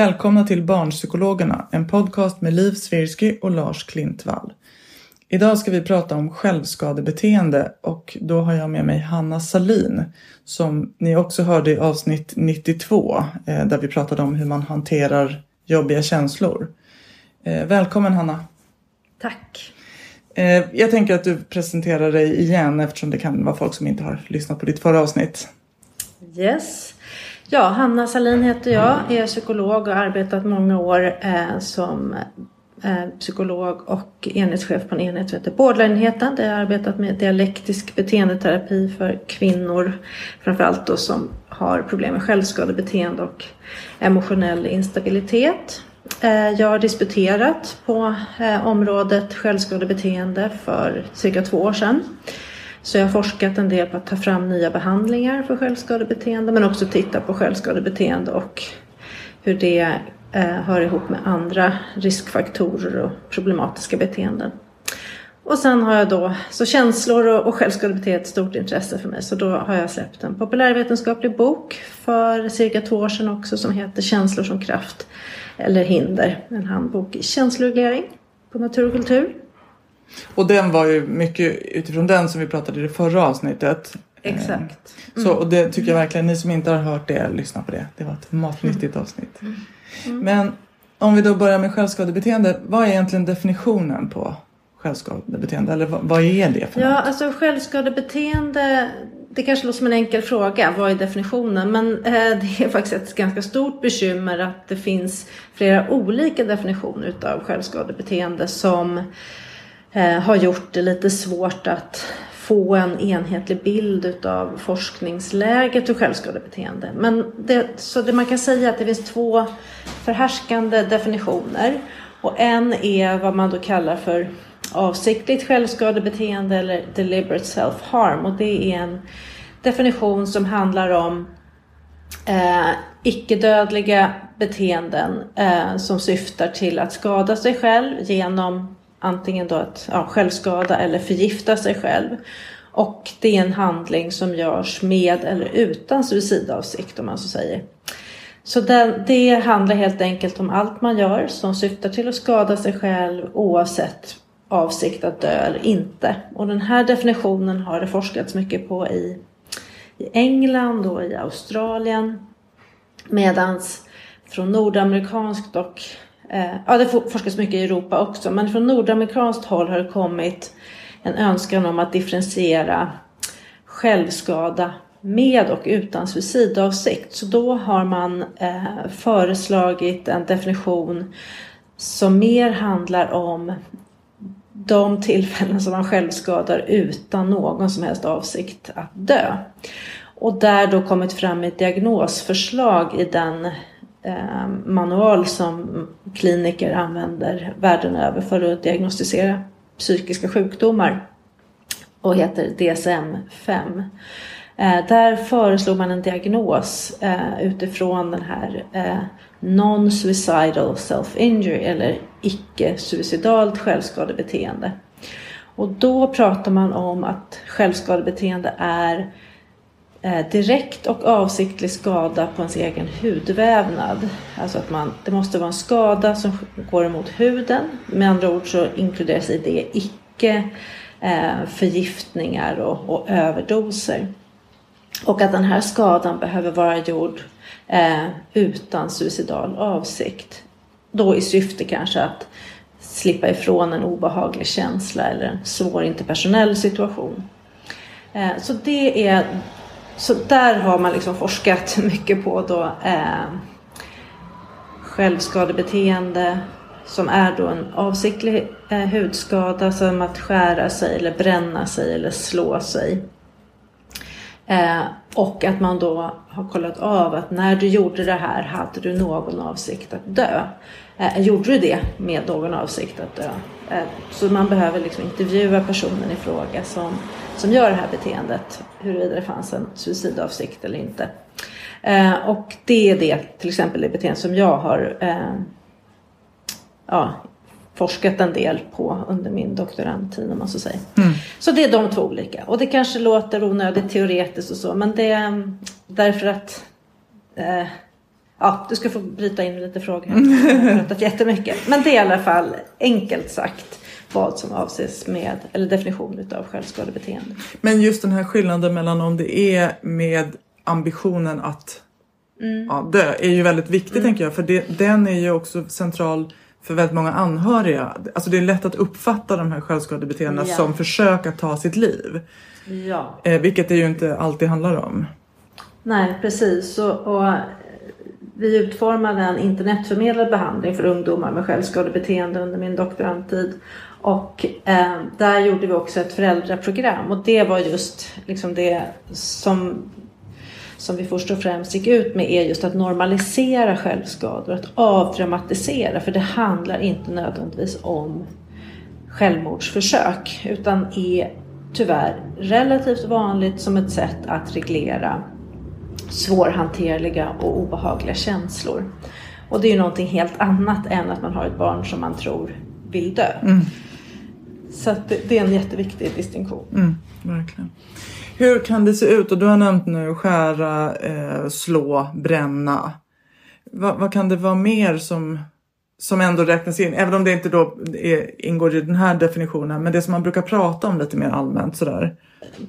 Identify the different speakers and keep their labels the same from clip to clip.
Speaker 1: Välkomna till Barnpsykologerna, en podcast med Liv Svirsky och Lars Klintvall. Idag ska vi prata om självskadebeteende och då har jag med mig Hanna Salin som ni också hörde i avsnitt 92 eh, där vi pratade om hur man hanterar jobbiga känslor. Eh, välkommen Hanna!
Speaker 2: Tack!
Speaker 1: Eh, jag tänker att du presenterar dig igen eftersom det kan vara folk som inte har lyssnat på ditt förra avsnitt.
Speaker 2: Yes. Ja, Hanna Salin heter jag, är psykolog och har arbetat många år eh, som eh, psykolog och enhetschef på en enhet som heter Borderline-enheten där jag har arbetat med dialektisk beteendeterapi för kvinnor framförallt då som har problem med självskadebeteende och emotionell instabilitet. Eh, jag har disputerat på eh, området självskadebeteende för cirka två år sedan. Så jag har forskat en del på att ta fram nya behandlingar för självskadebeteende men också titta på självskadebeteende och hur det eh, hör ihop med andra riskfaktorer och problematiska beteenden. Och sen har jag då, så känslor och, och självskadebeteende är ett stort intresse för mig så då har jag släppt en populärvetenskaplig bok för cirka två år sedan också som heter Känslor som kraft eller hinder. En handbok i känsloreglering på natur och kultur.
Speaker 1: Och den var ju mycket utifrån den som vi pratade i det förra avsnittet.
Speaker 2: Exakt.
Speaker 1: Mm. Så, och det tycker jag verkligen, ni som inte har hört det, lyssna på det. Det var ett matnyttigt avsnitt. Mm. Men om vi då börjar med självskadebeteende. Vad är egentligen definitionen på självskadebeteende? Eller vad, vad är det för
Speaker 2: Ja,
Speaker 1: något?
Speaker 2: alltså självskadebeteende det kanske låter som en enkel fråga, vad är definitionen? Men eh, det är faktiskt ett ganska stort bekymmer att det finns flera olika definitioner utav självskadebeteende som Eh, har gjort det lite svårt att få en enhetlig bild utav forskningsläget och självskadebeteende. Men det, så det man kan säga är att det finns två förhärskande definitioner och en är vad man då kallar för avsiktligt självskadebeteende eller deliberate self-harm och det är en definition som handlar om eh, icke-dödliga beteenden eh, som syftar till att skada sig själv genom antingen då att ja, självskada eller förgifta sig själv. Och det är en handling som görs med eller utan suicidavsikt om man så säger. Så det, det handlar helt enkelt om allt man gör som syftar till att skada sig själv oavsett avsikt att dö eller inte. Och den här definitionen har det forskats mycket på i, i England och i Australien. Medans från nordamerikanskt och Eh, ja det forskas mycket i Europa också men från nordamerikanskt håll har det kommit en önskan om att differentiera självskada med och utan suicidavsikt. Så då har man eh, föreslagit en definition som mer handlar om de tillfällen som man självskadar utan någon som helst avsikt att dö. Och där då kommit fram ett diagnosförslag i den Eh, manual som kliniker använder världen över för att diagnostisera psykiska sjukdomar och heter DSM-5. Eh, där föreslog man en diagnos eh, utifrån den här non-suicidal self-injury eller icke-suicidalt självskadebeteende. Och då pratar man om att självskadebeteende är Eh, direkt och avsiktlig skada på ens egen hudvävnad. Alltså att man, det måste vara en skada som går emot huden. Med andra ord så inkluderas i det icke eh, förgiftningar och, och överdoser. Och att den här skadan behöver vara gjord eh, utan suicidal avsikt. Då i syfte kanske att slippa ifrån en obehaglig känsla eller en svår interpersonell situation. Eh, så det är så där har man liksom forskat mycket på då eh, självskadebeteende som är då en avsiktlig eh, hudskada som att skära sig eller bränna sig eller slå sig. Eh, och att man då har kollat av att när du gjorde det här hade du någon avsikt att dö. Eh, gjorde du det med någon avsikt att dö? Eh, så man behöver liksom intervjua personen i fråga som, som gör det här beteendet. Huruvida det fanns en suicidavsikt eller inte. Eh, och det är det, till exempel det beteende som jag har eh, ja, forskat en del på under min doktorandtid om man så säger. Mm. Så det är de två olika. Och det kanske låter onödigt teoretiskt och så men det är därför att eh, Ja, du ska få bryta in lite frågor. Jag har pratat jättemycket. Men det är i alla fall enkelt sagt vad som avses med, eller definition utav självskadebeteende.
Speaker 1: Men just den här skillnaden mellan om det är med ambitionen att mm. ja, dö är ju väldigt viktig mm. tänker jag. För det, den är ju också central för väldigt många anhöriga. Alltså det är lätt att uppfatta de här självskadebeteendena ja. som försök att ta sitt liv.
Speaker 2: Ja.
Speaker 1: Eh, vilket det ju inte alltid handlar om.
Speaker 2: Nej precis. Och, och vi utformade en internetförmedlad behandling för ungdomar med självskadebeteende under min doktorandtid. Och eh, där gjorde vi också ett föräldraprogram och det var just liksom det som som vi först och främst gick ut med är just att normalisera självskador, att avdramatisera. För det handlar inte nödvändigtvis om självmordsförsök utan är tyvärr relativt vanligt som ett sätt att reglera svårhanterliga och obehagliga känslor. Och det är ju någonting helt annat än att man har ett barn som man tror vill dö. Mm. Så det, är en jätteviktig distinktion.
Speaker 1: Mm, verkligen. Hur kan det se ut? Och du har nämnt nu skära, eh, slå, bränna. Va, vad kan det vara mer som, som ändå räknas in? Även om det inte då är, ingår i den här definitionen. Men det som man brukar prata om lite mer allmänt sådär.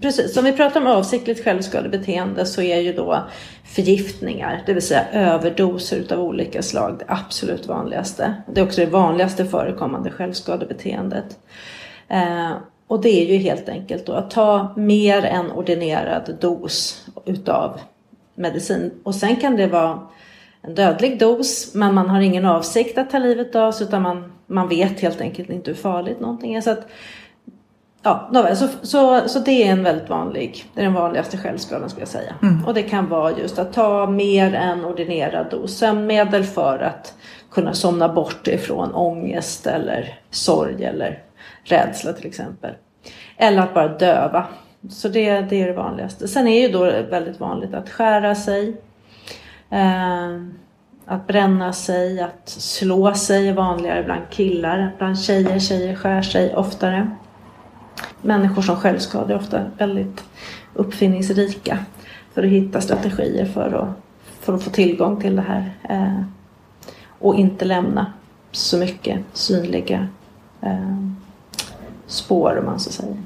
Speaker 2: Precis, om vi pratar om avsiktligt självskadebeteende så är ju då förgiftningar, det vill säga överdoser utav olika slag det absolut vanligaste. Det är också det vanligaste förekommande självskadebeteendet. Eh, och det är ju helt enkelt då att ta mer än ordinerad dos utav medicin. Och sen kan det vara en dödlig dos men man har ingen avsikt att ta livet av sig utan man, man vet helt enkelt inte hur farligt någonting är. Så att, Ja, så, så, så det är en väldigt vanlig, det är den vanligaste självskadan skulle jag säga. Mm. Och det kan vara just att ta mer än ordinerad dos sömnmedel för att kunna somna bort ifrån ångest eller sorg eller rädsla till exempel. Eller att bara döva. Så det, det är det vanligaste. Sen är ju då väldigt vanligt att skära sig. Eh, att bränna sig, att slå sig är vanligare bland killar. Bland tjejer, tjejer skär sig oftare. Människor som självskadar är ofta väldigt uppfinningsrika för att hitta strategier för att, för att få tillgång till det här. Eh, och inte lämna så mycket synliga eh, spår om man så säger.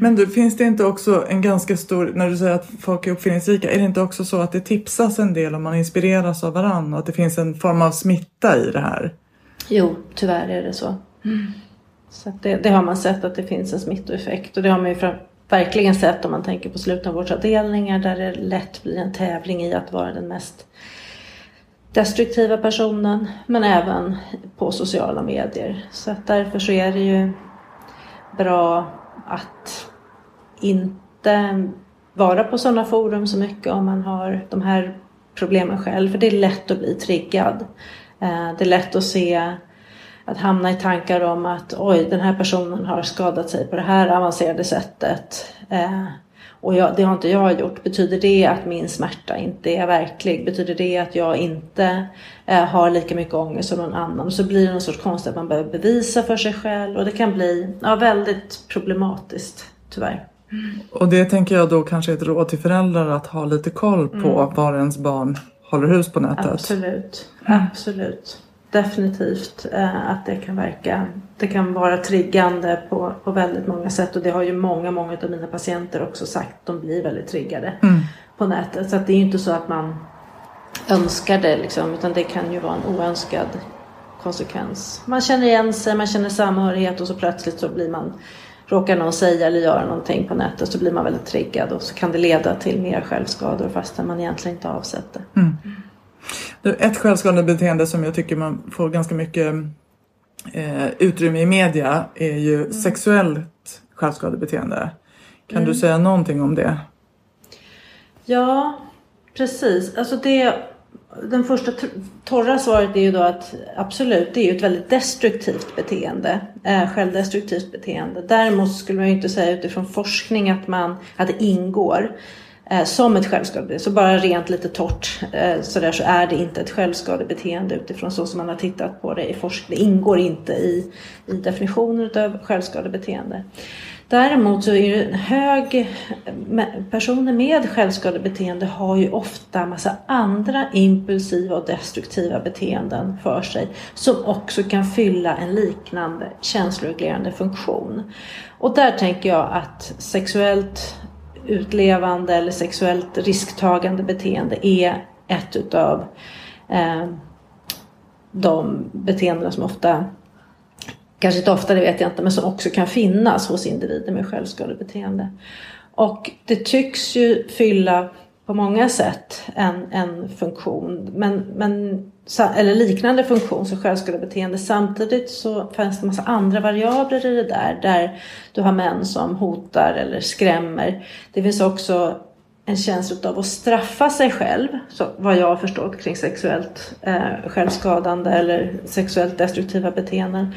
Speaker 1: Men du, finns det inte också en ganska stor, när du säger att folk är uppfinningsrika, är det inte också så att det tipsas en del om man inspireras av varandra och att det finns en form av smitta i det här?
Speaker 2: Jo, tyvärr är det så. Mm. Så det, det, har man sett att det finns en smittoeffekt och det har man ju för, verkligen sett om man tänker på slutenvårdsavdelningar där det lätt blir en tävling i att vara den mest destruktiva personen men även på sociala medier. Så att därför så är det ju bra att inte vara på sådana forum så mycket om man har de här problemen själv. För det är lätt att bli triggad. Eh, det är lätt att se att hamna i tankar om att oj, den här personen har skadat sig på det här avancerade sättet. Eh, och jag, det har inte jag gjort. Betyder det att min smärta inte är verklig? Betyder det att jag inte har lika mycket ångest som någon annan? Så blir det någon sorts konstigt att man behöver bevisa för sig själv och det kan bli ja, väldigt problematiskt tyvärr.
Speaker 1: Och det tänker jag då kanske är ett råd till föräldrar att ha lite koll på
Speaker 2: Mm.
Speaker 1: var ens barn håller hus på nätet.
Speaker 2: Absolut, absolut. Definitivt eh, att det kan verka, det kan vara triggande på, på väldigt många sätt och det har ju många, många av mina patienter också sagt. De blir väldigt triggade på nätet. Så att det är ju inte så att man önskar det liksom, utan det kan ju vara en oönskad konsekvens. Man känner igen sig, man känner samhörighet och så plötsligt så blir man Råkar någon säga eller göra någonting på nätet så blir man väldigt triggad och så kan det leda till mer självskador fastän man egentligen inte avsett det.
Speaker 1: Du, Ett självskadebeteende som jag tycker man får ganska mycket eh, utrymme i media är ju
Speaker 2: Mm.
Speaker 1: sexuellt självskadebeteende. Kan
Speaker 2: Mm.
Speaker 1: du säga någonting om det?
Speaker 2: Ja, precis. Alltså det, den första torra svaret är ju då att absolut, det är ju ett väldigt destruktivt beteende. Eh, självdestruktivt beteende. Däremot skulle man ju inte säga utifrån forskning att, man, att det ingår eh, som ett självskadebeteende. Så bara rent lite torrt eh, sådär så är det inte ett självskadebeteende utifrån så som man har tittat på det i forskning. Det ingår inte i, i definitionen av självskadebeteende. Däremot så är det en hög, personer med självskadebeteende har ju ofta massa andra impulsiva och destruktiva beteenden för sig som också kan fylla en liknande känsloreglerande funktion. Och där tänker jag att sexuellt utlevande eller sexuellt risktagande beteende är ett utav eh, de beteenden som ofta kanske inte ofta, det vet jag inte, men som också kan finnas hos individer med självskadebeteende. Och det tycks ju fylla på många sätt en, en funktion, men, men, eller liknande funktion som självskadebeteende. Samtidigt så finns det en massa andra variabler i det där, där du har män som hotar eller skrämmer. Det finns också en känsla av att straffa sig själv, så vad jag har förstått kring sexuellt eh, självskadande eller sexuellt destruktiva beteenden.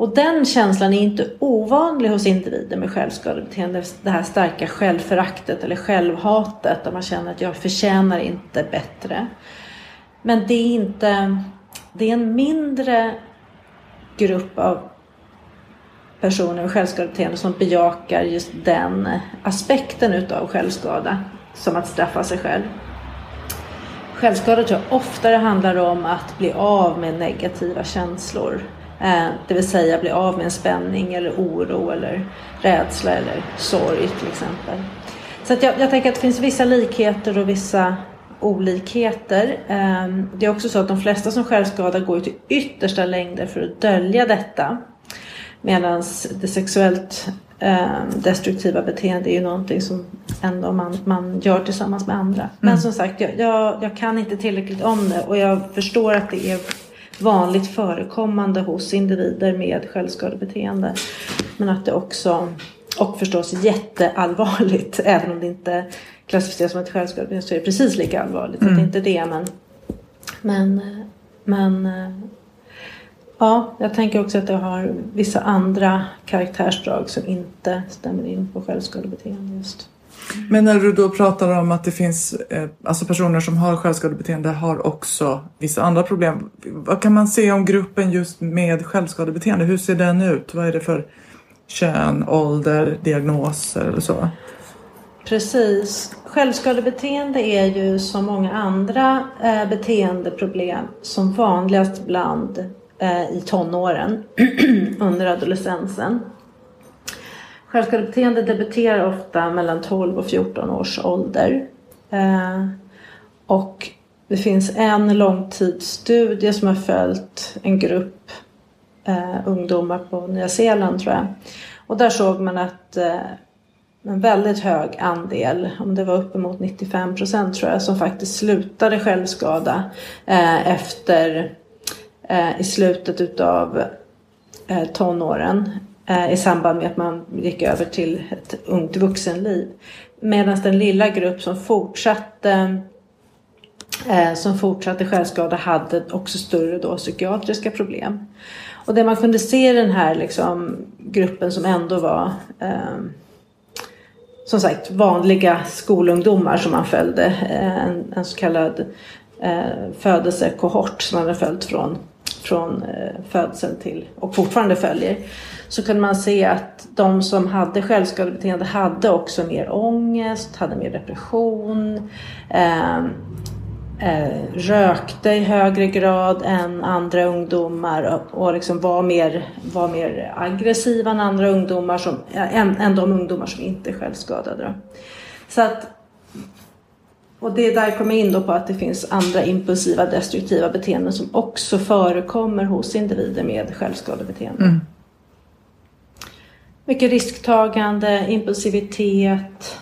Speaker 2: Och den känslan är inte ovanlig hos individer med självskadebeteende. Det här starka självföraktet eller självhatet där man känner att jag förtjänar inte bättre. Men det är inte, det är en mindre grupp av personer med självskadebeteende som bejakar just den aspekten utav självskada som att straffa sig själv. Självskada tror jag oftare handlar om att bli av med negativa känslor. Eh, det vill säga bli av med en spänning eller oro eller rädsla eller sorg till exempel. Så att jag, jag tänker att det finns vissa likheter och vissa olikheter. Eh, det är också så att de flesta som självskadar går till yttersta längder för att dölja detta. Medan det sexuellt eh, destruktiva beteende är ju någonting som ändå man, man gör tillsammans med andra. Men som sagt, jag, jag, jag kan inte tillräckligt om det och jag förstår att det är vanligt förekommande hos individer med självskadebeteende. Men att det också, och förstås jätteallvarligt, även om det inte klassificeras som ett självskadebeteende så är det precis lika allvarligt. Mm. Det inte är det men, men, men Ja, jag tänker också att det har vissa andra karaktärsdrag som inte stämmer in på självskadebeteende just.
Speaker 1: Men när du då pratar om att det finns eh, alltså personer som har självskadebeteende har också vissa andra problem. Vad kan man se om gruppen just med självskadebeteende? Hur ser den ut? Vad är det för kön, ålder, diagnoser eller så?
Speaker 2: Precis. Självskadebeteende är ju som många andra eh, beteendeproblem som vanligast bland eh, i tonåren under adolescensen. Självskadebeteende debuterar ofta mellan 12 och 14 års ålder. Eh, och det finns en långtidsstudie som har följt en grupp eh, ungdomar på Nya Zeeland tror jag. Och där såg man att eh, en väldigt hög andel, om det var uppemot 95 procent tror jag, som faktiskt slutade självskada eh, efter eh, i slutet utav eh, tonåren Eh, i samband med att man gick över till ett ungt vuxenliv. Medan den lilla grupp som fortsatte eh, som fortsatte självskada hade också större då psykiatriska problem. Och det man kunde se i den här liksom, gruppen som ändå var eh, som sagt vanliga skolungdomar som man följde, eh, en, en så kallad eh, födelsekohort som man hade följt från från eh, födseln till och fortfarande följer så kunde man se att de som hade självskadebeteende hade också mer ångest, hade mer depression, eh, eh, rökte i högre grad än andra ungdomar och, och liksom var, mer, var mer aggressiva än andra ungdomar, som, eh, än, än de ungdomar som inte är självskadade. Så att, och det är där jag kommer in då på att det finns andra impulsiva destruktiva beteenden som också förekommer hos individer med självskadebeteende. Mm. Mycket risktagande, impulsivitet,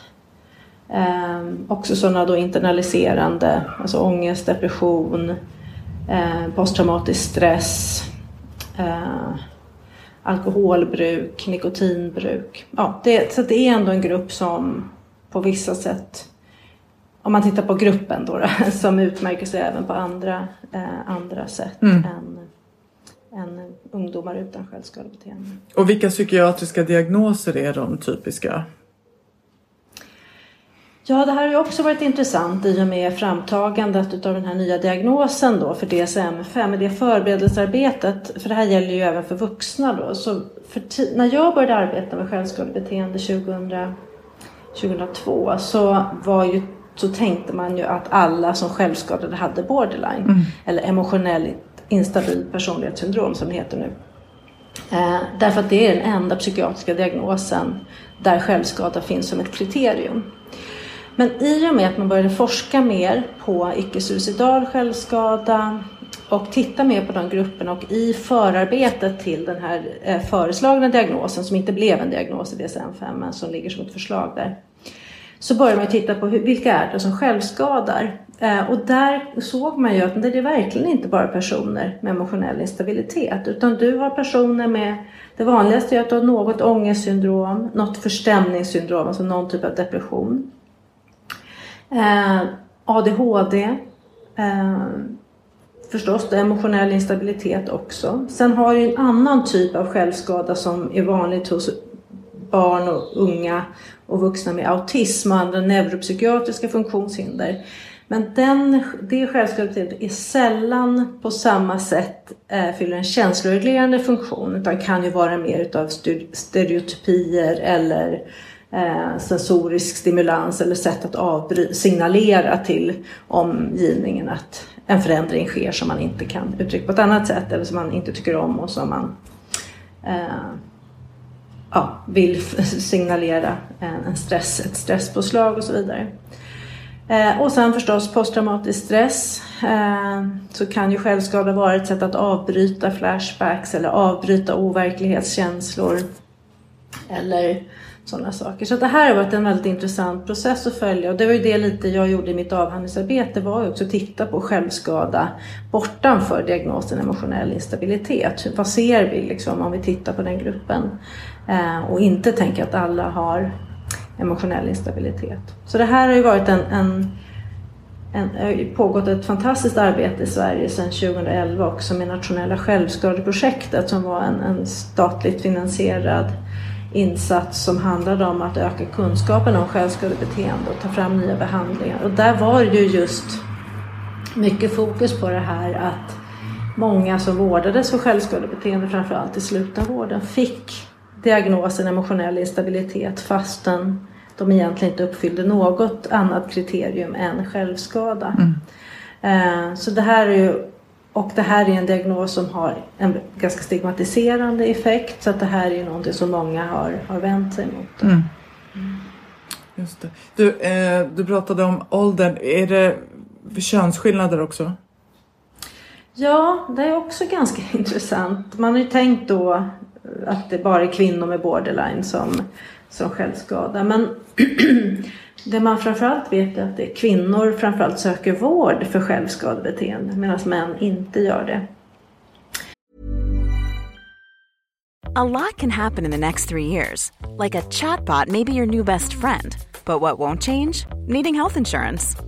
Speaker 2: eh, också sådana då internaliserande, alltså ångest, depression, eh, posttraumatisk stress, eh, alkoholbruk, nikotinbruk. Ja, det, så det är ändå en grupp som på vissa sätt, om man tittar på gruppen då, då som utmärker sig även på andra, eh, andra sätt mm. än än ungdomar utan självskadebeteende.
Speaker 1: Och vilka psykiatriska diagnoser är de typiska?
Speaker 2: Ja, det här har också varit intressant i och med framtagandet av den här nya diagnosen då för DSM-5, det förberedelsearbetet, för det här gäller ju även för vuxna då. Så när jag började arbeta med självskadebeteende 2000, 2002 så var ju så tänkte man ju att alla som självskadade hade borderline mm. eller emotionell instabil personlighetssyndrom som det heter nu. Eh, därför att det är den enda psykiatriska diagnosen där självskada finns som ett kriterium. Men i och med att man började forska mer på icke-suicidal självskada och titta mer på de grupperna och i förarbetet till den här eh, föreslagna diagnosen som inte blev en diagnos i DSM-5 men som ligger som ett förslag där. Så började man titta på hur, vilka är det som självskadar Eh, och där såg man ju att det är verkligen inte bara personer med emotionell instabilitet utan du har personer med det vanligaste är att du har något ångestsyndrom, något förstämningssyndrom, alltså någon typ av depression. Eh, ADHD, eh, förstås emotionell instabilitet också. Sen har du en annan typ av självskada som är vanligt hos barn och unga och vuxna med autism och andra neuropsykiatriska funktionshinder. Men den, det självskadebeteendet är sällan på samma sätt eh, fyller en känsloreglerande funktion utan kan ju vara mer utav stereotypier eller eh, sensorisk stimulans eller sätt att avbry- signalera till omgivningen att en förändring sker som man inte kan uttrycka på ett annat sätt eller som man inte tycker om och som man eh, ja, vill signalera en stress, ett stresspåslag och så vidare. Eh, och sen förstås posttraumatisk stress. Eh, så kan ju självskada vara ett sätt att avbryta flashbacks eller avbryta overklighetskänslor. Eller sådana saker. Så det här har varit en väldigt intressant process att följa och det var ju det lite jag gjorde i mitt avhandlingsarbete var ju också att titta på självskada bortanför diagnosen emotionell instabilitet. Vad ser vi liksom om vi tittar på den gruppen? Eh, och inte tänka att alla har emotionell instabilitet. Så det här har ju varit en, en, en pågått ett fantastiskt arbete i Sverige sedan 2011 också med nationella självskadeprojektet som var en, en statligt finansierad insats som handlade om att öka kunskapen om självskadebeteende och ta fram nya behandlingar. Och där var ju just mycket fokus på det här att många som vårdades för självskadebeteende, framförallt i slutenvården, fick diagnosen emotionell instabilitet fastän de egentligen inte uppfyllde något annat kriterium än självskada. Mm. Eh, så det här är ju, och det här är en diagnos som har en ganska stigmatiserande effekt så att det här är ju någonting som många har, har vänt sig mot. Mm.
Speaker 1: Mm. Just det. Du, eh, du pratade om åldern. Är det könsskillnader också?
Speaker 2: Ja, det är också ganska intressant. Man har ju tänkt då att det bara är kvinnor med borderline som, som självskadar. Men det man framförallt vet är att det är kvinnor framförallt söker vård för självskadebeteende medan män inte gör det.
Speaker 3: A lot can happen in the next three years. Like a chatbot may be your new best friend. But what won't change? Needing health insurance.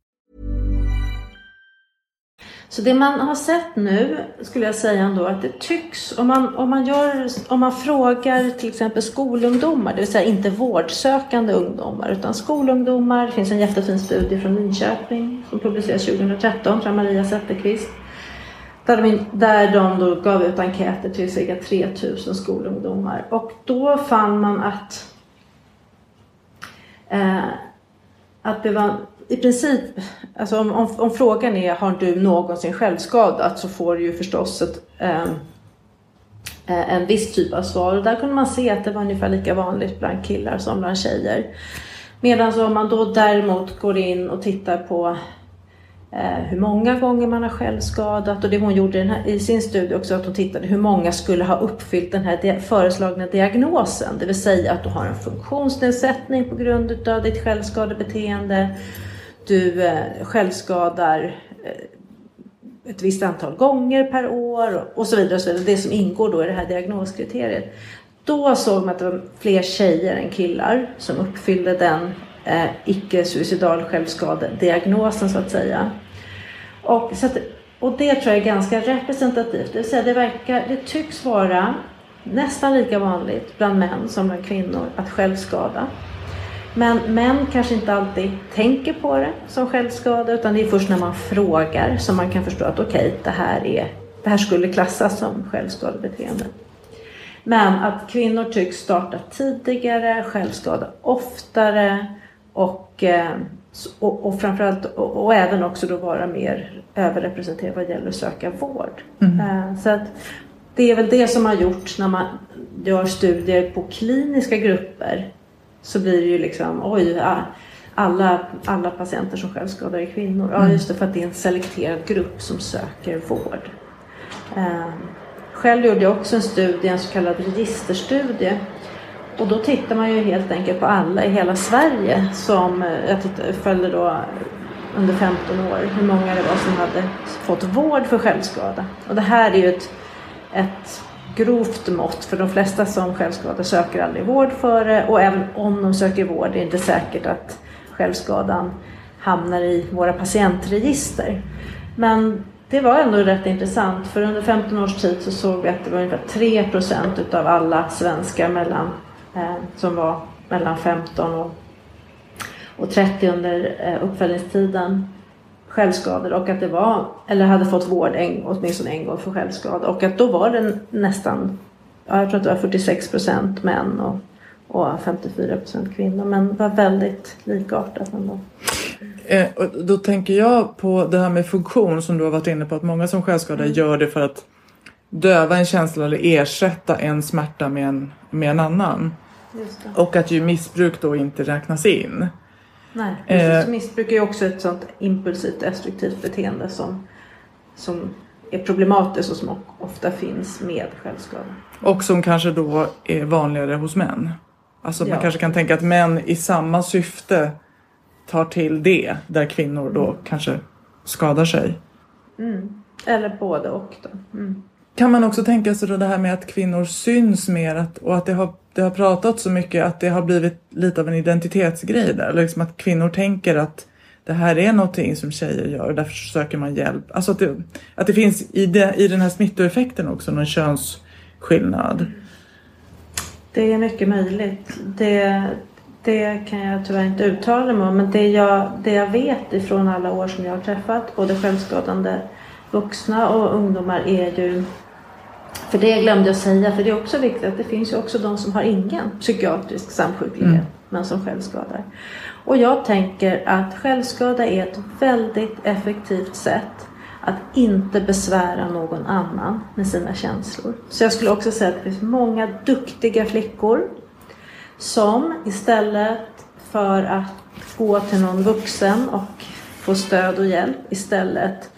Speaker 2: Så det man har sett nu skulle jag säga ändå att det tycks, om man, om man, gör, om man frågar till exempel skolungdomar, det vill säga inte vårdsökande ungdomar utan skolungdomar. Det finns en jättefin studie från Linköping som publicerades 2013 från Maria Zetterqvist. Där de, där de då gav ut enkäter till cirka 3000 skolungdomar och då fann man att eh, att det var i princip, alltså om, om, om, frågan är har du någonsin självskadat så får du ju förstås ett, ehm, eh, en viss typ av svar. Och där kunde man se att det var ungefär lika vanligt bland killar som bland tjejer. Medan om man då däremot går in och tittar på eh, hur många gånger man har självskadat och det hon gjorde i, här, i, sin studie också att hon tittade hur många skulle ha uppfyllt den här föreslagna diagnosen. Det vill säga att du har en funktionsnedsättning på grund utav ditt självskadebeteende du eh, självskadar eh, ett visst antal gånger per år och så vidare. Och så vidare. Det som ingår då i det här diagnoskriteriet. Då såg man att det var fler tjejer än killar som uppfyllde den eh, icke-suicidal självskadediagnosen så att säga. Och, så att, och det tror jag är ganska representativt. Det vill säga det, verkar, det tycks vara nästan lika vanligt bland män som bland kvinnor att självskada. Men män kanske inte alltid tänker på det som självskada utan det är först när man frågar som man kan förstå att okej, okay, det, här det här skulle klassas som självskadebeteende. Men att kvinnor tycks starta tidigare, självskada oftare och, eh, och, och framförallt och, och, även också då vara mer överrepresenterade vad gäller att söka vård. Mm. Eh, så att det är väl det som har gjorts när man gör studier på kliniska grupper så blir det ju liksom, oj, alla, alla patienter som självskadar är kvinnor. Ja, mm. just det, för att det är en selekterad grupp som söker vård. Eh, själv gjorde jag också en studie, en så kallad registerstudie. Och då tittar man ju helt enkelt på alla i hela Sverige som eh, jag tittade, följde då under 15 år hur många det var som hade fått vård för självskada. Och det här är ju ett, ett grovt mått för de flesta som självskadar söker aldrig vård för det och även om de söker vård är det inte säkert att självskadan hamnar i våra patientregister. Men det var ändå rätt intressant för under 15 års tid så såg vi att det var ungefär 3 procent utav alla svenskar mellan, eh, som var mellan 15 och, och 30 under eh, uppföljningstiden självskador och att det var, eller hade fått vård en, åtminstone en gång för självskada och att då var det nästan, jag tror att det var 46 procent män och, och 54 procent kvinnor men det var väldigt likartat ändå.
Speaker 1: Eh, då tänker jag på det här med funktion som du har varit inne på att många som självskadar mm. gör det för att döva en känsla eller ersätta en smärta med en, med en annan. Och att ju missbruk då inte räknas in.
Speaker 2: Nej, eh, missbruk är ju också ett sånt impulsivt destruktivt beteende som, som är problematiskt och som ofta finns med självskada.
Speaker 1: Och som kanske då är vanligare hos män. Alltså ja. man kanske kan tänka att män i samma syfte tar till det där kvinnor då mm. kanske skadar sig.
Speaker 2: Mm. Eller både och då. Mm.
Speaker 1: Kan man också tänka sig då det här med att kvinnor syns mer att, och att det har det har pratats så mycket att det har blivit lite av en identitetsgrej där. Liksom att kvinnor tänker att det här är någonting som tjejer gör och därför söker man hjälp. Alltså att det, att det finns i, det, i den här smittoeffekten också någon könsskillnad. Mm.
Speaker 2: Det är mycket möjligt. Det, det kan jag tyvärr inte uttala mig om. Men det jag, det jag vet ifrån alla år som jag har träffat både självskadande vuxna och ungdomar är ju för det glömde jag säga, för det är också viktigt att det finns ju också de som har ingen psykiatrisk samsjuklighet mm. men som självskadar. Och jag tänker att självskada är ett väldigt effektivt sätt att inte besvära någon annan med sina känslor. Så jag skulle också säga att det finns många duktiga flickor som istället för att gå till någon vuxen och få stöd och hjälp istället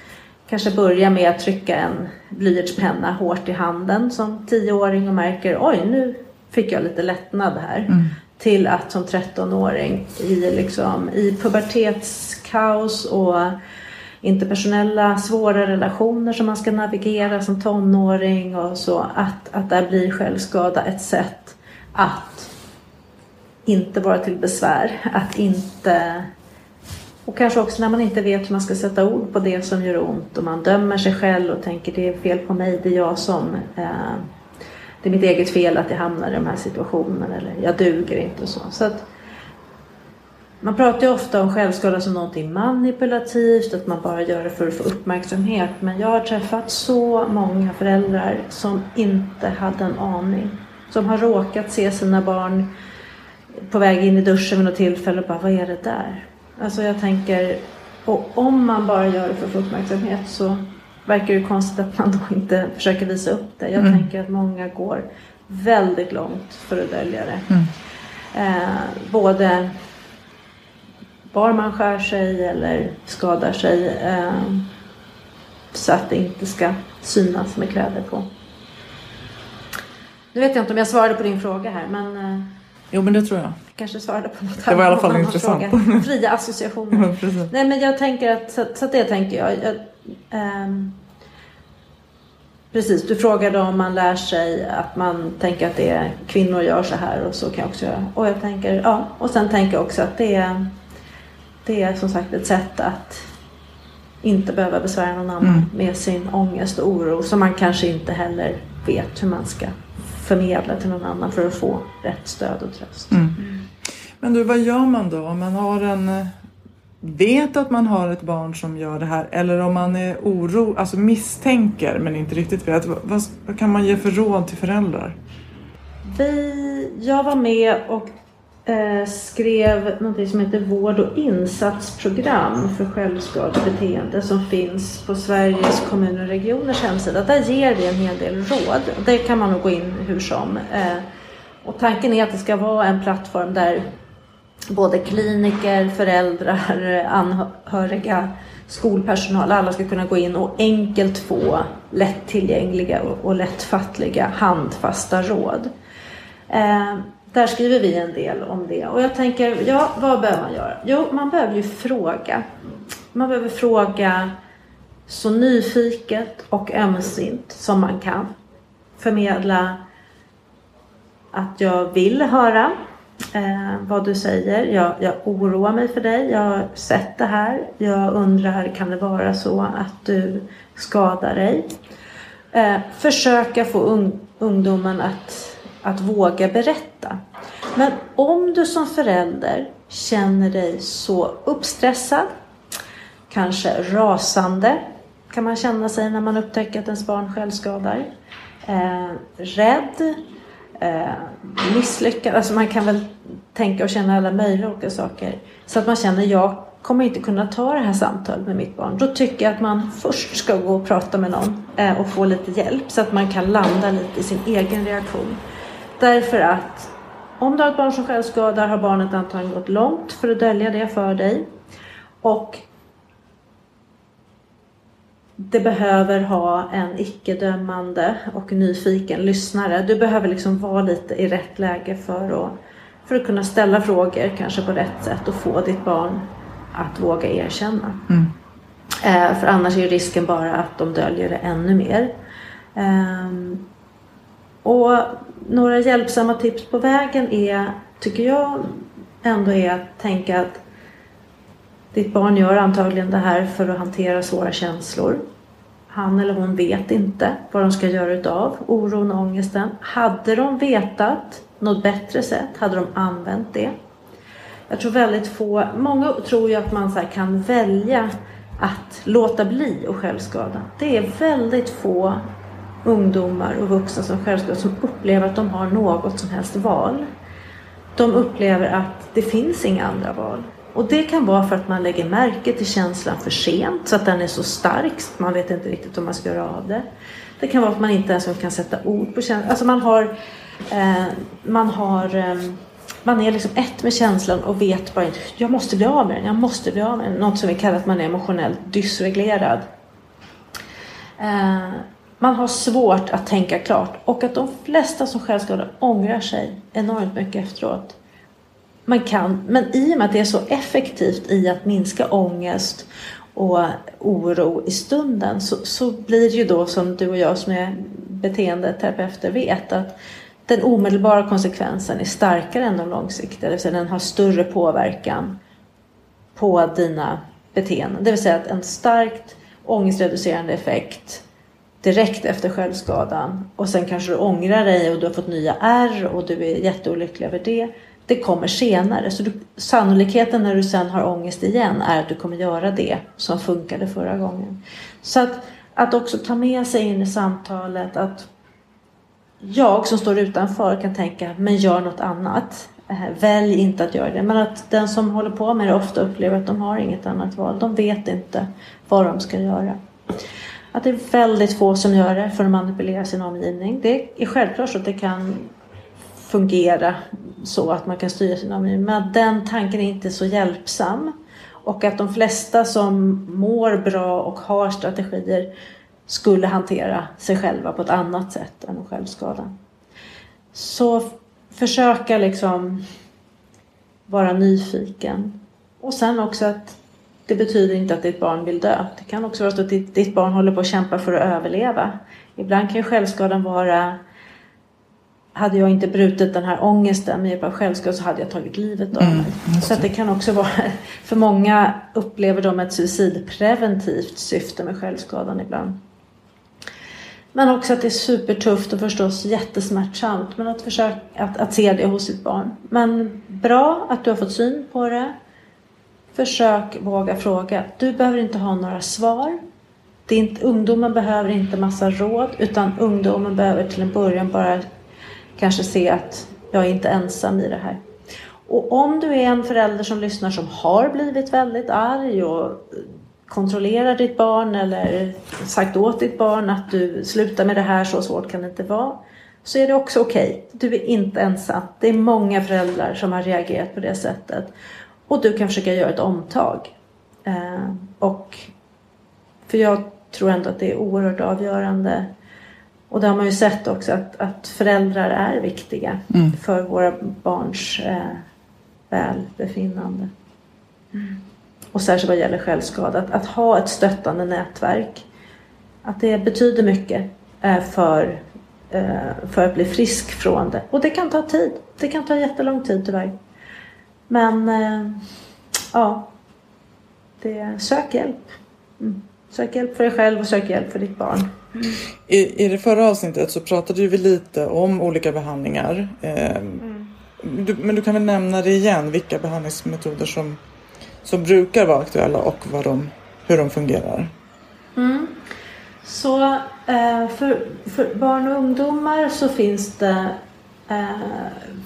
Speaker 2: kanske börja med att trycka en blyertspenna hårt i handen som tioåring och märker oj nu fick jag lite lättnad här. Mm. Till att som 13-åring i, liksom, i pubertetskaos och interpersonella svåra relationer som man ska navigera som tonåring och så. Att, att där blir självskada ett sätt att inte vara till besvär. Att inte och kanske också när man inte vet hur man ska sätta ord på det som gör ont och man dömer sig själv och tänker det är fel på mig, det är jag som eh, det är mitt eget fel att jag hamnar i de här situationerna eller jag duger inte och så. så att, man pratar ju ofta om självskada som någonting manipulativt, att man bara gör det för att få uppmärksamhet. Men jag har träffat så många föräldrar som inte hade en aning. Som har råkat se sina barn på väg in i duschen vid något tillfälle och bara, vad är det där? Alltså jag tänker, och om man bara gör det för att få uppmärksamhet så verkar det konstigt att man då inte försöker visa upp det. Jag mm. tänker att många går väldigt långt för att dölja det. Mm. Eh, både var man skär sig eller skadar sig eh, så att det inte ska synas med kläder på. Nu vet jag inte om jag svarade på din fråga här men eh,
Speaker 1: Jo men det tror jag.
Speaker 2: Kanske svarade på något
Speaker 1: Det var i alla fall intressant.
Speaker 2: Fråga. Fria associationer. Ja, Nej men jag tänker att, så, så att det tänker jag. jag ähm, precis, du frågade om man lär sig att man tänker att det är kvinnor gör så här och så kan jag också göra. Och jag tänker, ja. Och sen tänker jag också att det är, det är som sagt ett sätt att inte behöva besvära någon annan mm. med sin ångest och oro som man kanske inte heller vet hur man ska förmedla till någon annan för att få rätt stöd och tröst. Mm.
Speaker 1: Men du, vad gör man då om man har en eh, vet att man har ett barn som gör det här eller om man är oro, alltså misstänker men inte riktigt vet. Vad, vad kan man ge för råd till föräldrar?
Speaker 2: Vi, jag var med och eh, skrev något som heter Vård och insatsprogram för självskadebeteende som finns på Sveriges kommuner och regioners hemsida. Där ger vi en hel del råd. Det kan man nog gå in hur som. Eh, och tanken är att det ska vara en plattform där både kliniker, föräldrar, anhöriga, skolpersonal, alla ska kunna gå in och enkelt få lättillgängliga och lättfattliga handfasta råd. Eh, där skriver vi en del om det. Och jag tänker, ja, vad behöver man göra? Jo, man behöver ju fråga. Man behöver fråga så nyfiket och ömsint som man kan. Förmedla att jag vill höra eh, vad du säger. Jag, jag oroar mig för dig. Jag har sett det här. Jag undrar, kan det vara så att du skadar dig? Eh, försöka få un ungdomen att att våga berätta. Men om du som förälder känner dig så uppstressad, kanske rasande kan man känna sig när man upptäcker att ens barn självskadar. Eh, rädd, eh, misslyckad, alltså man kan väl tänka och känna alla möjliga olika saker. Så att man känner, jag kommer inte kunna ta det här samtalet med mitt barn. Då tycker jag att man först ska gå och prata med någon eh, och få lite hjälp så att man kan landa lite i sin egen reaktion. Därför att om du har ett barn som självskadar har barnet antagligen gått långt för att dölja det för dig. Och det behöver ha en icke-dömande och nyfiken lyssnare. Du behöver liksom vara lite i rätt läge för att, för att kunna ställa frågor kanske på rätt sätt och få ditt barn att våga erkänna. Mm. Eh, för annars är risken bara att de döljer det ännu mer. Um, och några hjälpsamma tips på vägen är, tycker jag, ändå är att tänka att ditt barn gör antagligen det här för att hantera svåra känslor. Han eller hon vet inte vad de ska göra utav oron och ångesten. Hade de vetat något bättre sätt, hade de använt det. Jag tror väldigt få, många tror ju att man så kan välja att låta bli och självskada. Det är väldigt få ungdomar och vuxna som självskadar som upplever att de har något som helst val. De upplever att det finns inga andra val. Och det kan vara för att man lägger märke till känslan för sent så att den är så stark så man vet inte riktigt om man ska göra av det. Det kan vara att man inte ens kan sätta ord på känslan. Alltså man har, eh, man har eh, man är liksom ett med känslan och vet bara inte, jag måste bli av med den, jag måste bli av med den. Något som vi kallar att man är emotionellt dysreglerad. Eh, man har svårt att tänka klart och att de flesta som självskadar ångrar sig enormt mycket efteråt. Man kan, men i och med att det är så effektivt i att minska ångest och oro i stunden så, så blir det ju då som du och jag som är beteendeterapeuter vet att den omedelbara konsekvensen är starkare än de långsiktiga. Det vill säga den har större påverkan på dina beteenden. Det vill säga att en starkt ångestreducerande effekt direkt efter självskadan och sen kanske du ångrar dig och du har fått nya ärr och du är jätteolycklig över det. Det kommer senare. Så du, sannolikheten när du sen har ångest igen är att du kommer göra det som funkade förra gången. Så att, att också ta med sig in i samtalet att jag som står utanför kan tänka, men gör något annat. Eh, välj inte att göra det. Men att den som håller på med det ofta upplever att de har inget annat val. De vet inte vad de ska göra. Att det är väldigt få som gör det för att manipulera sin omgivning. Det är självklart så att det kan fungera så att man kan styra sin omgivning. Men att den tanken är inte så hjälpsam. Och att de flesta som mår bra och har strategier skulle hantera sig själva på ett annat sätt än självskada. Så försöka liksom vara nyfiken. Och sen också att det betyder inte att ditt barn vill dö. Det kan också vara så att ditt, ditt barn håller på att kämpa för att överleva. Ibland kan ju självskadan vara hade jag inte brutit den här ångesten med hjälp av självskada så hade jag tagit livet av mm, mig. Mm, så det kan också vara, för många upplever de ett suicidpreventivt syfte med självskadan ibland. Men också att det är supertufft och förstås jättesmärtsamt. Men att försöka att, att se det hos sitt barn. Men bra att du har fått syn på det. Försök våga fråga. Du behöver inte ha några svar. Det är inte, ungdomen behöver inte massa råd utan ungdomen behöver till en början bara kanske se att jag är inte ensam i det här. Och om du är en förälder som lyssnar som har blivit väldigt arg och kontrollerar ditt barn eller sagt åt ditt barn att du slutar med det här, så svårt kan det inte vara. Så är det också okej. Okay. Du är inte ensam. Det är många föräldrar som har reagerat på det sättet. Och du kan försöka göra ett omtag. Eh, och för jag tror ändå att det är oerhört avgörande. Och det har man ju sett också att, att föräldrar är viktiga mm. för våra barns eh, välbefinnande. Mm och särskilt vad gäller självskada, att, att, ha ett stöttande nätverk. Att det betyder mycket eh, för, eh, för att bli frisk från det. Och det kan ta tid. Det kan ta jättelång tid tyvärr. Men eh, ja, det, sök hjälp. Mm. Sök hjälp för dig själv och sök hjälp för ditt barn.
Speaker 1: I, I det förra avsnittet så pratade vi lite om olika behandlingar. Eh, mm. du, men du kan väl nämna det igen, vilka behandlingsmetoder som som brukar vara aktuella och vad de, hur de fungerar.
Speaker 2: Mm. Så eh, för, för, barn och ungdomar så finns det, eh,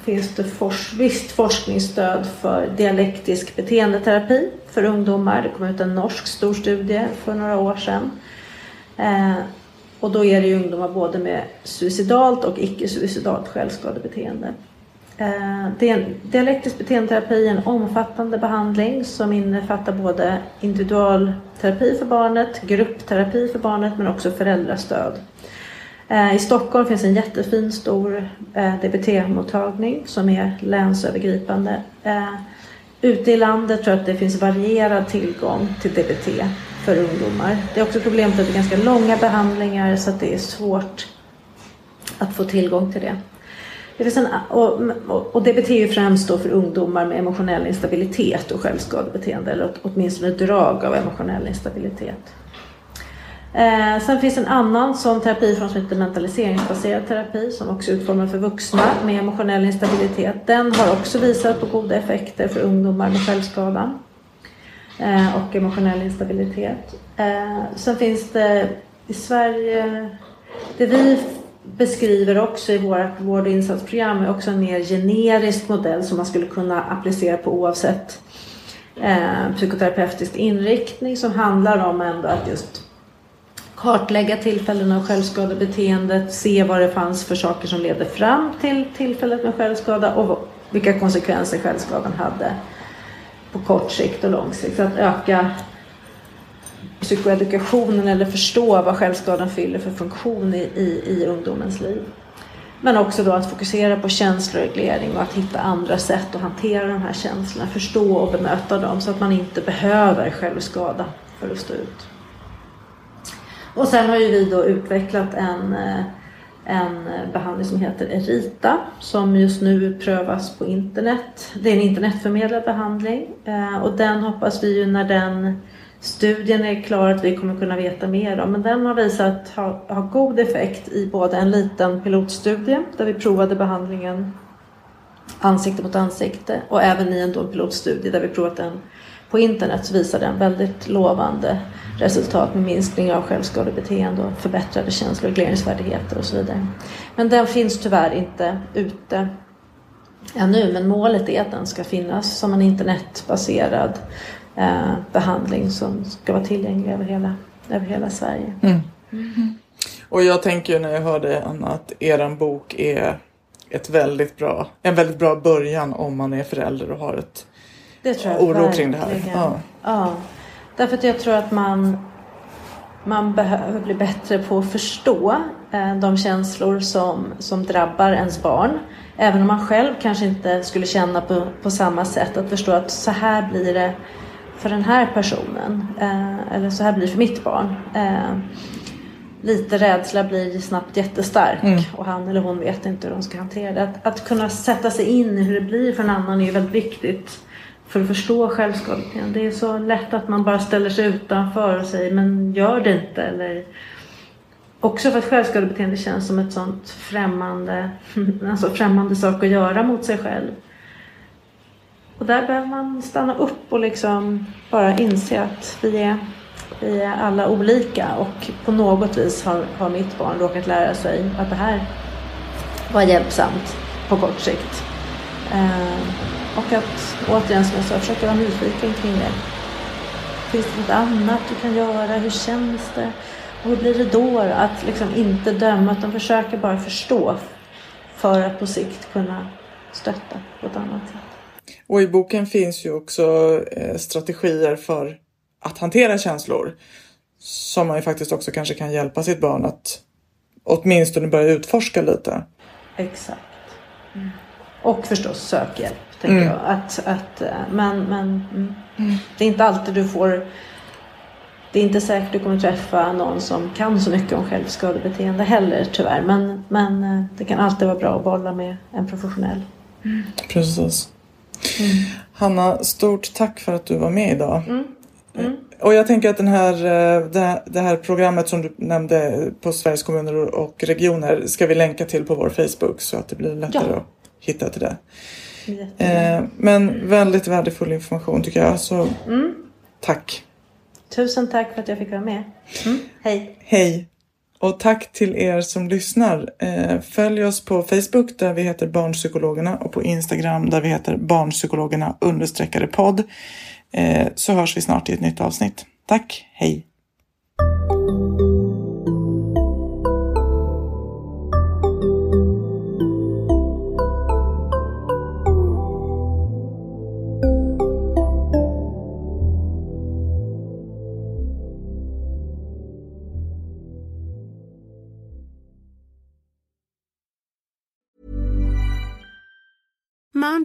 Speaker 2: finns det fors, visst forskningsstöd för dialektisk beteendeterapi för ungdomar. Det kom ut en norsk stor studie för några år sedan. Eh, och då är det ju ungdomar både med suicidalt och icke-suicidalt självskadebeteende. Eh, dialektisk beteendeterapi är en omfattande behandling som innefattar både individualterapi för barnet, gruppterapi för barnet men också föräldrastöd. Eh, I Stockholm finns en jättefin stor eh, DBT-mottagning som är länsövergripande. Ute i landet tror jag att det finns varierad tillgång till DBT för ungdomar. Det är också problemet att det är ganska långa behandlingar så att det är svårt att få tillgång till det. Det finns en, och, och DBT är ju främst då för ungdomar med emotionell instabilitet och självskadebeteende eller åtminstone drag av emotionell instabilitet. Eh, sen finns en annan sån terapiform som heter mentaliseringsbaserad terapi som också är utformad för vuxna med emotionell instabilitet. Den har också visat på goda effekter för ungdomar med självskada eh, Eh, och emotionell instabilitet. Eh, sen finns det i Sverige, det vi beskriver också i vårt vård och insatsprogram är också en mer generisk modell som man skulle kunna applicera på oavsett eh, psykoterapeutisk inriktning som handlar om ändå att just kartlägga tillfällen av självskadebeteendet, se vad det fanns för saker som ledde fram till tillfället med självskada och vilka konsekvenser självskadan hade på kort sikt och lång sikt. Så att öka psykoedukationen eller förstå vad självskadan fyller för funktion i, i, i ungdomens liv. Men också då att fokusera på känsloreglering och att hitta andra sätt att hantera de här känslorna, förstå och bemöta dem så att man inte behöver självskada för att stå ut. Och sen har ju vi då utvecklat en, eh, en behandling som heter Erita som just nu prövas på internet. Det är en internetförmedlad behandling eh, och den hoppas vi ju när den studien är klar att vi kommer kunna veta mer om. Men den har visat ha, ha god effekt i både en liten pilotstudie där vi provade behandlingen ansikte mot ansikte och även i en pilotstudie där vi provat den på internet så visar den väldigt lovande resultat med minskning av självskadebeteende och förbättrade känsloregleringsfärdigheter och så vidare. Men den finns tyvärr inte ute ännu men målet är att den ska finnas som en internetbaserad eh, behandling som ska vara tillgänglig över hela, över hela Sverige. Mm.
Speaker 1: Mm. Och jag tänker när jag hörde Anna att er bok är ett väldigt bra, en väldigt bra början om man är förälder och har ett
Speaker 2: det tror jag
Speaker 1: oro kring det här. Ja.
Speaker 2: ja. Därför att jag tror att man, man behöver bli bättre på att förstå eh, de känslor som, som drabbar ens barn. Även om man själv kanske inte skulle känna på, på samma sätt. Att förstå att så här blir det för den här personen. Eh, eller så här blir det för mitt barn. Eh, lite rädsla blir snabbt jättestark mm. och han eller hon vet inte hur de ska hantera det. Att, att kunna sätta sig in i hur det blir för en annan är väldigt viktigt för att förstå självskadebeteende. Det är så lätt att man bara ställer sig utanför och säger men gör det inte. Eller... Också för att självskadebeteende känns som ett sånt främmande, alltså främmande sak att göra mot sig själv. Och där behöver man stanna upp och liksom bara inse att vi är, vi är alla olika och på något vis har, har mitt barn råkat lära sig att det här var hjälpsamt på kort sikt. Uh, och att återigen som jag sa, försöka vara nyfiken kring det. Finns det något annat du kan göra? Hur känns det? Och hur blir det då? Att liksom inte döma utan försöka bara förstå för att på sikt kunna stötta på ett annat sätt.
Speaker 1: Och i boken finns ju också eh, strategier för att hantera känslor. Som man ju faktiskt också kanske kan hjälpa sitt barn att åtminstone börja utforska lite.
Speaker 2: Exakt. Mm. Och förstås sök hjälp, tänker mm. jag. Att, att, eh, men men mm. det är inte alltid du får det är inte säkert du kommer träffa någon som kan så mycket om självskadebeteende heller tyvärr. Men, men eh, det kan alltid vara bra att bolla med en professionell.
Speaker 1: Mm. Precis. Mm. Hanna, stort tack för att du var med idag. Mm. Mm. Och jag tänker att den här, eh, det här programmet som du nämnde på Sveriges kommuner och regioner ska vi länka till på vår Facebook så att det blir lättare ja. att hitta till det. Eh, men väldigt värdefull information tycker jag. Så mm. tack.
Speaker 2: Tusen tack för att jag fick vara med. Mm. Hej.
Speaker 1: Hej. Och tack till er som lyssnar. Eh, följ oss på Facebook där vi heter Barnpsykologerna och på Instagram där vi heter Barnpsykologerna understreckade podd. Eh, så hörs vi snart i ett nytt avsnitt. Tack, hej!